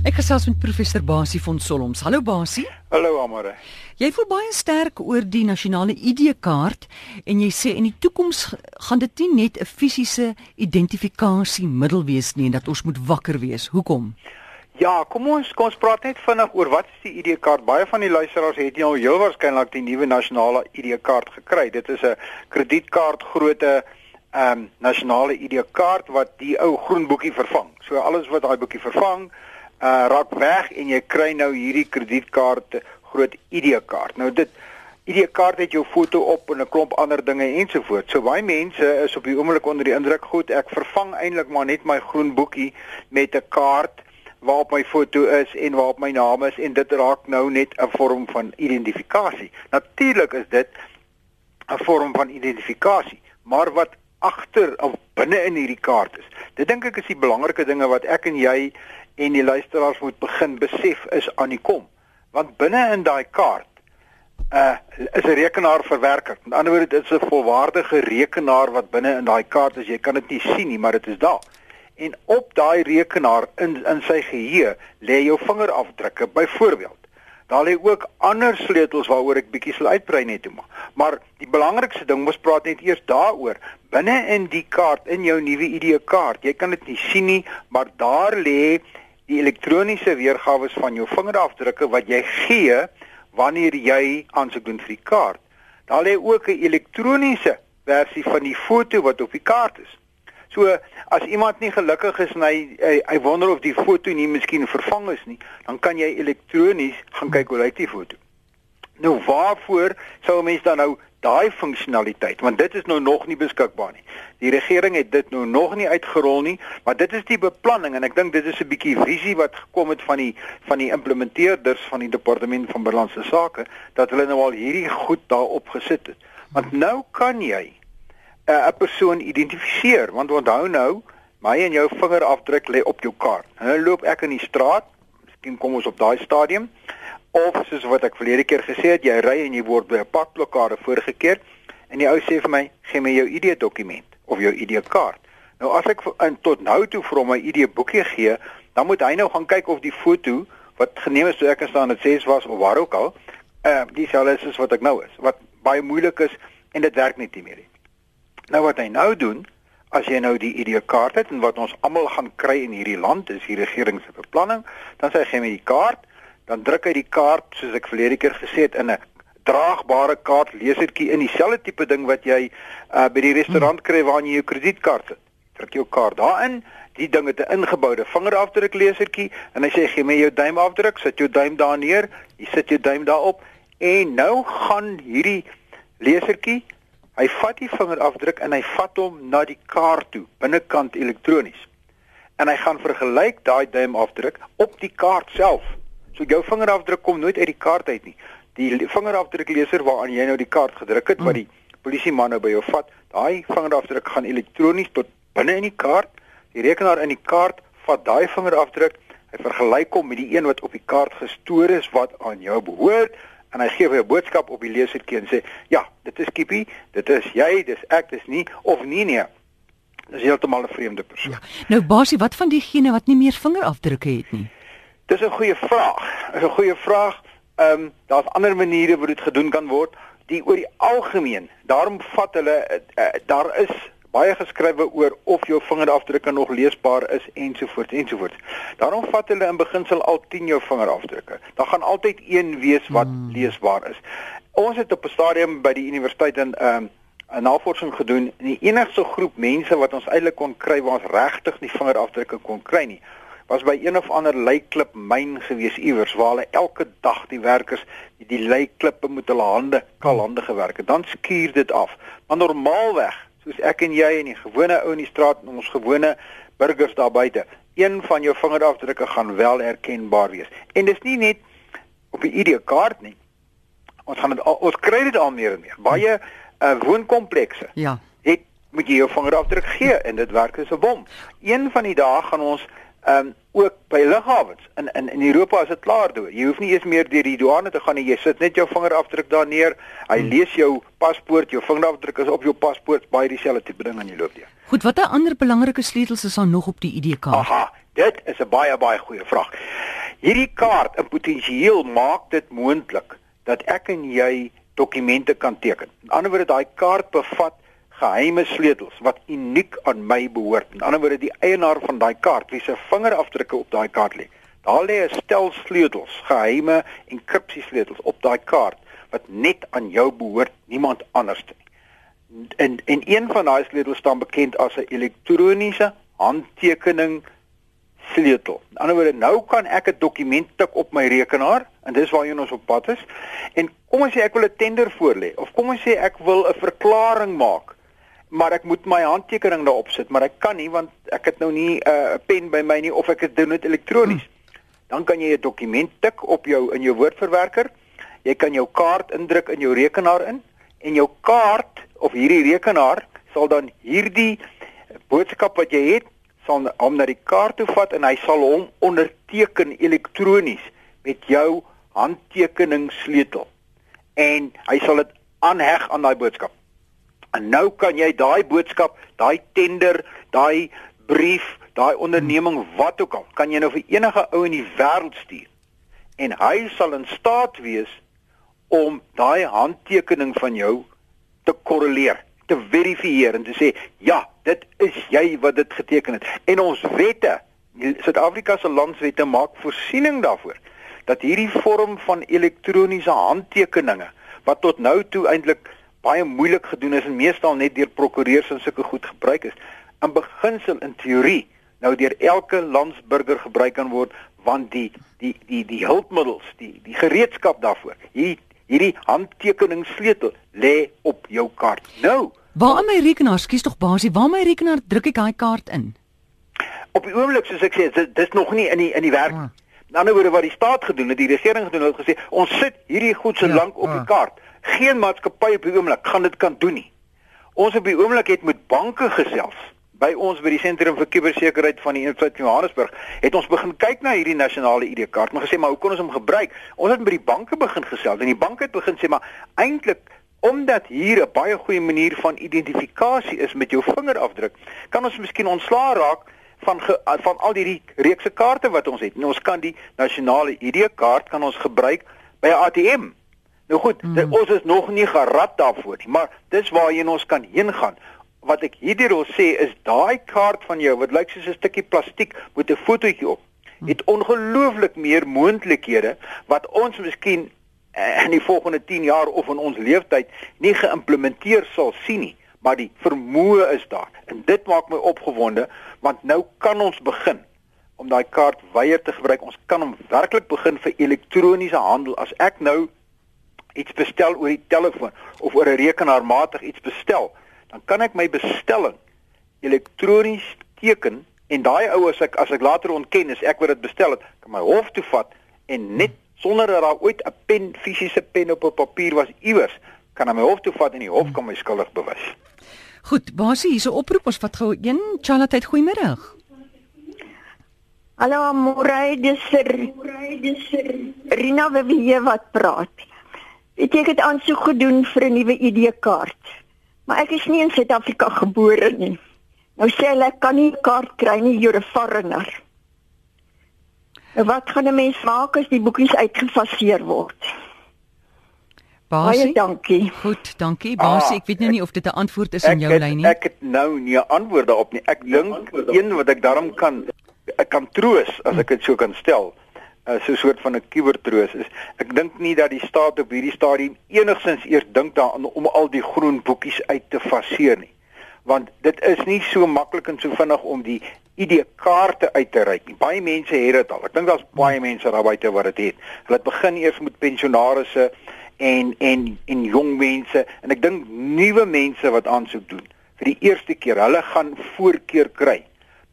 Ek gesels met professor Basie van Solms. Hallo Basie. Hallo Amore. Jy voel baie sterk oor die nasionale ID-kaart en jy sê in die toekoms gaan dit nie net 'n fisiese identifikasiemiddel wees nie en dat ons moet wakker wees. Hoekom? Ja, kom ons kom ons praat net vinnig oor wat is die ID-kaart. Baie van die luisteraars het nie al heel waarskynlik die nuwe nasionale ID-kaart gekry. Dit is 'n kredietkaart grootte ehm um, nasionale ID-kaart wat die ou groen boekie vervang. So alles wat daai boekie vervang, uh raak weg en jy kry nou hierdie kredietkaart groot ID-kaart. Nou dit ID-kaart het jou foto op en 'n klomp ander dinge ensovoorts. So baie mense is op die oomblik onder die indruk, goed, ek vervang eintlik maar net my groen boekie met 'n kaart waarop my foto is en waarop my naam is en dit raak nou net 'n vorm van identifikasie. Natuurlik is dit 'n vorm van identifikasie, maar wat agter of binne in hierdie kaart is. Dit dink ek is die belangrike dinge wat ek en jy en die luisteraars moet begin besef is aan die kom. Want binne in daai kaart uh is 'n rekenaarverwerker. Met ander woorde dit is 'n volwaardige rekenaar wat binne in daai kaart is. Jy kan dit nie sien nie, maar dit is daar. En op daai rekenaar in in sy geheue lê jou vingerafdrukke byvoorbeeld. Daar lê ook ander sleutels waaroor ek bietjie sal uitbrei net toe maar. Maar die belangrikste ding, ons praat net eers daaroor. Binne in die kaart, in jou nuwe ID-kaart, jy kan dit nie sien nie, maar daar lê die elektroniese weergawe van jou vingerafdrukke wat jy gee wanneer jy aansoek doen vir die kaart. Daar lê ook 'n elektroniese versie van die foto wat op die kaart is. So as iemand nie gelukkig is en hy, hy hy wonder of die foto nie miskien vervang is nie, dan kan jy elektronies gaan kyk hoe lyk die foto. Nou waarvoor sou 'n mens dan nou daai funksionaliteit want dit is nou nog nie beskikbaar nie. Die regering het dit nou nog nie uitgerol nie, maar dit is die beplanning en ek dink dit is 'n bietjie visie wat gekom het van die van die implementeerders van die departement van binnelandse sake dat hulle nou al hierdie goed daarop gesit het. Want nou kan jy eh, 'n uh, persoon identifiseer want onthou nou my en jou vingerafdruk lê op jou kaart. Nou loop ek in die straat, miskien kom ons op daai stadium of soos wat ek verlede keer gesê het, jy ry en jy word by 'n padblokkade vorige keer en die ou sê vir my, "Gee my jou ID-dokument of jou ID-kaart." Nou as ek in tot nou toe vir hom my ID-boekie gee, dan moet hy nou gaan kyk of die foto wat geneem is toe ek instaan dit 6 was of waar ook al, uh dieselfde is wat ek nou is, wat baie moeilik is en dit werk net nie meer nie. Nou wat hy nou doen, as jy nou die ID-kaart het en wat ons almal gaan kry in hierdie land, is die regering se beplanning, dan sê hy gee my die kaart dan druk hy die kaart soos ek verlede keer gesê het in 'n draagbare kaart lesertjie in dieselfde tipe ding wat jy uh, by die restaurant kry waar jy jou kredietkaart sit. Druk jou kaart daarin, die ding het 'n ingeboude vingerafdruk lesertjie en hy sê gee my jou duimafdruk, sit jou duim daar neer, jy sit jou duim daarop en nou gaan hierdie lesertjie hy vat die vingerafdruk en hy vat hom na die kaart toe binnekant elektronies. En hy gaan vergelyk daai duimafdruk op die kaart self So jou vingerafdruk kom nooit uit die kaart uit nie. Die vingerafdrukleser waaraan jy nou die kaart gedruk het wat die polisie man nou by jou vat, daai vingerafdruk gaan elektronies tot binne in die kaart. Die rekenaar in die kaart vat daai vingerafdruk, hy vergelyk hom met die een wat op die kaart gestoor is wat aan jou behoort en hy gee vir jou boodskap op die lesertjie en sê, "Ja, dit is Kippie, dit is jy, dis ek, dis nie of nie nee." Dis heeltemal 'n vreemde persoon. Ja. Nou Basie, wat van diegene wat nie meer vingerafdrukke het nie? Dis 'n goeie vraag. Dis 'n goeie vraag. Ehm um, daar's ander maniere hoe dit gedoen kan word. Die oor die algemeen, daarom vat hulle uh, daar is baie geskrywe oor of jou vingerafdrukke nog leesbaar is ensovoorts ensovoorts. Daarom vat hulle in beginsel al 10 jou vingerafdrukke. Daar gaan altyd een wees wat hmm. leesbaar is. Ons het op 'n stadium by die universiteit in ehm um, 'n navorsing gedoen en die enigste groep mense wat ons eintlik kon kry waar ons regtig nie vingerafdrukke kon kry nie was by een of ander leiklip myn gewees iewers waar hulle elke dag die werkers die, die leiklippe met hulle hande kalhande gewerk het. Dan skuur dit af. Maar normaalweg, soos ek en jy en die gewone ou in die straat en ons gewone burgers daar buite, een van jou vingerafdrukke gaan wel herkenbaar wees. En dis nie net op die ID-kaart nie. Ons gaan dit ons kry dit al meer en meer. Baie uh, woonkomplekse. Ja. Het moet jy jou vingerafdruk gee en dit werk as 'n bom. Een van die dae gaan ons ehm um, ook by lughawens in in in Europa is dit klaar toe. Jy hoef nie eens meer deur die douane te gaan nie. Jy sit net jou vingerafdruk daar neer. Hy hmm. lees jou paspoort, jou vingerafdruk is op jou paspoort, baie dieselfde tipe ding aan jy loop deur. Goed, watter ander belangrike sleutels is daar nog op die ID-kaart? Aha, dit is 'n baie baie goeie vraag. Hierdie kaart in potensieel maak dit moontlik dat ek en jy dokumente kan teken. In ander woorde daai kaart bevat geheime sleutels wat uniek aan my behoort. In ander woorde die eienaar van daai kaart wie se vingerafdrukke op daai kaart lê. Daar lê 'n stel sleutels, geheime enkripsiesleutels op daai kaart wat net aan jou behoort, niemand anders nie. En en een van daai sleutels staan bekend as 'n elektroniese handtekening sleutel. In ander woorde, nou kan ek 'n dokument tik op my rekenaar en dis waarheen ons op pad is. En kom ons sê ek wil 'n tender voorlê of kom ons sê ek wil 'n verklaring maak maar ek moet my handtekening daarop sit, maar ek kan nie want ek het nou nie 'n uh, pen by my nie of ek het doen dit elektronies. Hmm. Dan kan jy 'n dokument tik op jou in jou woordverwerker. Jy kan jou kaart indruk in jou rekenaar in en jou kaart of hierdie rekenaar sal dan hierdie boodskap wat jy het sal hom na die kaart toe vat en hy sal hom onderteken elektronies met jou handtekening sleutel. En hy sal dit aanheg aan daai boodskap. En nou kan jy daai boodskap, daai tender, daai brief, daai onderneming wat ook al, kan jy nou vir enige ou in die wêreld stuur. En hy sal in staat wees om daai handtekening van jou te korreleer, te verifieer en te sê, "Ja, dit is jy wat dit geteken het." En ons wette, Suid-Afrika se landswette maak voorsiening daarvoor dat hierdie vorm van elektroniese handtekeninge wat tot nou toe eintlik baie moeilik gedoen is en meestal net deur prokureurs en sulke goed gebruik is. In beginsel in teorie nou deur elke landsburger gebruik kan word want die die die die hulpmiddels, die die gereedskap daarvoor. Hier hierdie handtekening sleutel lê op jou kaart. Nou, waar my rekenaar, skuis tog basie, waar my rekenaar druk ek daai kaart in? Op die oomblik soos ek sê, dit is nog nie in die in die werk. Ah. In ander woorde wat die staat gedoen het, die regering gedoen het, gesê ons sit hierdie goed so ja, lank op die ah. kaart geen maatskappy op die oomblik gaan dit kan doen nie. Ons op die oomblik het met banke gesels. By ons by die sentrum vir kubersekuriteit van die Universiteit van Johannesburg het ons begin kyk na hierdie nasionale ID-kaart, maar gesê maar hoe kon ons hom gebruik? Ons het by die banke begin gesels en die banke het begin sê maar eintlik omdat hier 'n baie goeie manier van identifikasie is met jou vingerafdruk, kan ons miskien ontslaa raak van ge, van al hierdie reekse kaarte wat ons het. En ons kan die nasionale ID-kaart kan ons gebruik by 'n ATM Nou goed, mm. dit, ons is nog nie gerad daarvoor nie, maar dis waarheen ons kan heen gaan. Wat ek hierdie wil sê is daai kaart van jou wat lyk soos 'n stukkie plastiek met 'n fotootjie op, mm. het ongelooflik meer moontlikhede wat ons miskien eh, in die volgende 10 jaar of in ons lewenstyd nie geïmplementeer sal sien nie, maar die vermoë is daar. En dit maak my opgewonde want nou kan ons begin om daai kaart weier te gebruik. Ons kan hom werklik begin vir elektroniese handel. As ek nou iets bestel oor die telefoon of oor 'n rekenaarmatig iets bestel, dan kan ek my bestelling elektronies teken en daai ou as ek as ek later ontken is ek wat dit bestel het, kan my hof toe vat en net sonder dat daar ooit 'n pen fisiese pen op 'n papier was iewers, kan hy my hof toe vat en die hof kan my skuldig bewys. Goed, basie, hier's 'n oproep, ons vat gou een. Charlotte, goeiemôre. Hallo, môre, dis dis Rina wie wat praat. Ek het dit aansoek gedoen vir 'n nuwe ID-kaart. Maar ek is nie in Suid-Afrika gebore nie. Nou sê hulle ek kan nie 'n kaart kry nie, you're a foreigner. Nou wat gaan 'n mens maak as die boekies uitgefaseer word? Basie. Baie dankie. Goed, dankie. Basie, ek weet nou nie of dit 'n antwoord is in jou lyn nie. Ek het nou nie 'n antwoord daarop nie. Ek dink een wat ek daarom kan ek kan troos as ek dit so kan stel uh, so 'n soort van 'n kubertroos is. Ek dink nie dat die staat op hierdie stadium enigsins eers dink daaraan om al die groen boekies uit te faseer nie. Want dit is nie so maklik en so vinnig om die ID-kaarte uit te reik nie. Baie mense het dit al. Ek dink daar's baie mense daar buite wat dit het. Hulle het begin eers met pensionaarsse en en en jong mense en ek dink nuwe mense wat aansoek doen vir die eerste keer. Hulle gaan voorkeur kry.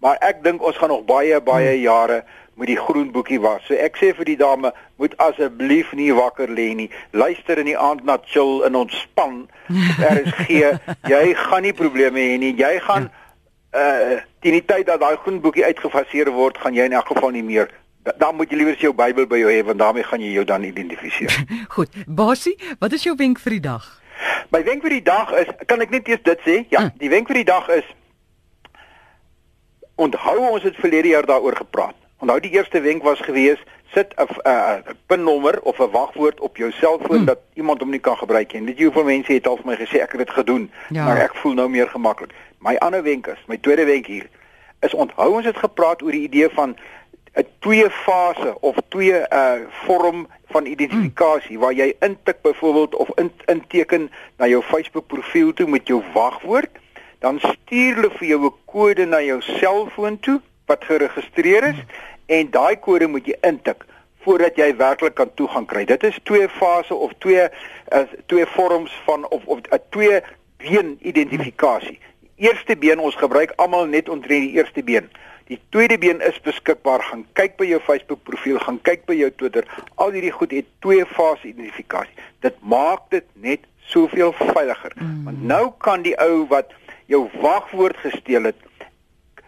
Maar ek dink ons gaan nog baie baie hmm. jare met die groen boekie was. So ek sê vir die dame, moet asseblief nie wakker lê nie. Luister in die aand na chill en ontspan. Daar is gee, jy gaan nie probleme hê nie. Jy gaan uh teen die tyd dat daai groen boekie uitgefaseer word, gaan jy in elk geval nie meer dan moet jy liewer jou Bybel by jou hê want daarmee gaan jy jou dan identifiseer. Goed. Basie, wat is jou wenk vir die dag? My wenk vir die dag is, kan ek net eers dit sê? Ja, hm. die wenk vir die dag is onthou ons het verlede jaar daaroor gepraat. Onthou die eerste wenk was gewees sit 'n 'n pinnommer of 'n wagwoord op jou selfoon hmm. dat iemand hom nie kan gebruik nie. Weet jy hoeveel mense het al vir my gesê ek het dit gedoen, ja. maar ek voel nou meer gemaklik. My ander wenk is, my tweede wenk hier is onthou ons het gepraat oor die idee van 'n twee fase of twee uh vorm van identifikasie hmm. waar jy intik byvoorbeeld of in, inteken na jou Facebook profiel toe met jou wagwoord, dan stuur hulle vir jou 'n kode na jou selfoon toe wat geregistreer is en daai kode moet jy intik voordat jy werklik kan toegang kry. Dit is twee fase of twee uh twee vorms van of of 'n uh, twee been identifikasie. Eerste been ons gebruik almal net omtrent die eerste been. Die tweede been is beskikbaar. Gaan kyk by jou Facebook profiel, gaan kyk by jou Twitter. Al hierdie goed het twee fase identifikasie. Dit maak dit net soveel veiliger. Mm. Want nou kan die ou wat jou wagwoord gesteel het,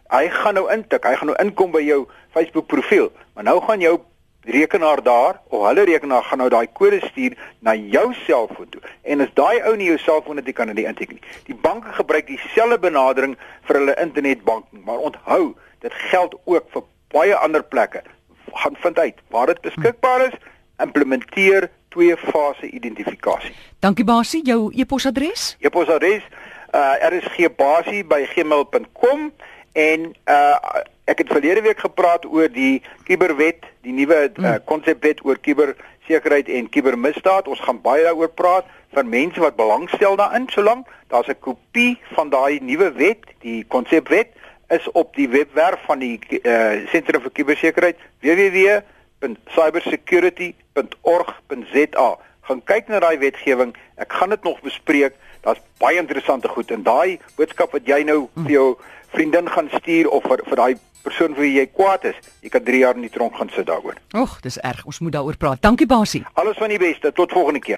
hy gaan nou intik. Hy gaan nou inkom by jou Facebook profiel. Maar nou gaan jou rekenaar daar of hulle rekenaar gaan nou daai kode stuur na jou selfoon toe. En as daai ou nie jou selfoon het, kan hy nie inteken nie. Die banke gebruik dieselfde benadering vir hulle internetbanking, maar onthou Dit geld ook vir baie ander plekke. Gaan vind uit waar dit beskikbaar is, implementeer twee fase identifikasie. Dankie Basie, jou e-posadres? E-posadres uh rsgbasie@gmail.com en uh ek het verlede week gepraat oor die kuberwet, die nuwe uh, konsepwet oor kubersekerheid en kubermisdaad. Ons gaan baie daaroor praat vir mense wat belangstel daarin. Solank daar's 'n kopie van daai nuwe wet, die konsepwet is op die webwerf van die uh, Sentrum vir Kubersekerheid www.cybersecurity.org.za. Gaan kyk na daai wetgewing. Ek gaan dit nog bespreek. Daar's baie interessante goed en daai boodskap wat jy nou vir jou vriendin gaan stuur of vir vir daai persoon vir wie jy kwaad is, jy kan 3 jaar in die tronk gaan sit daaroor. Ag, dis erg. Ons moet daaroor praat. Dankie Basie. Alles van die beste. Tot volgende keer.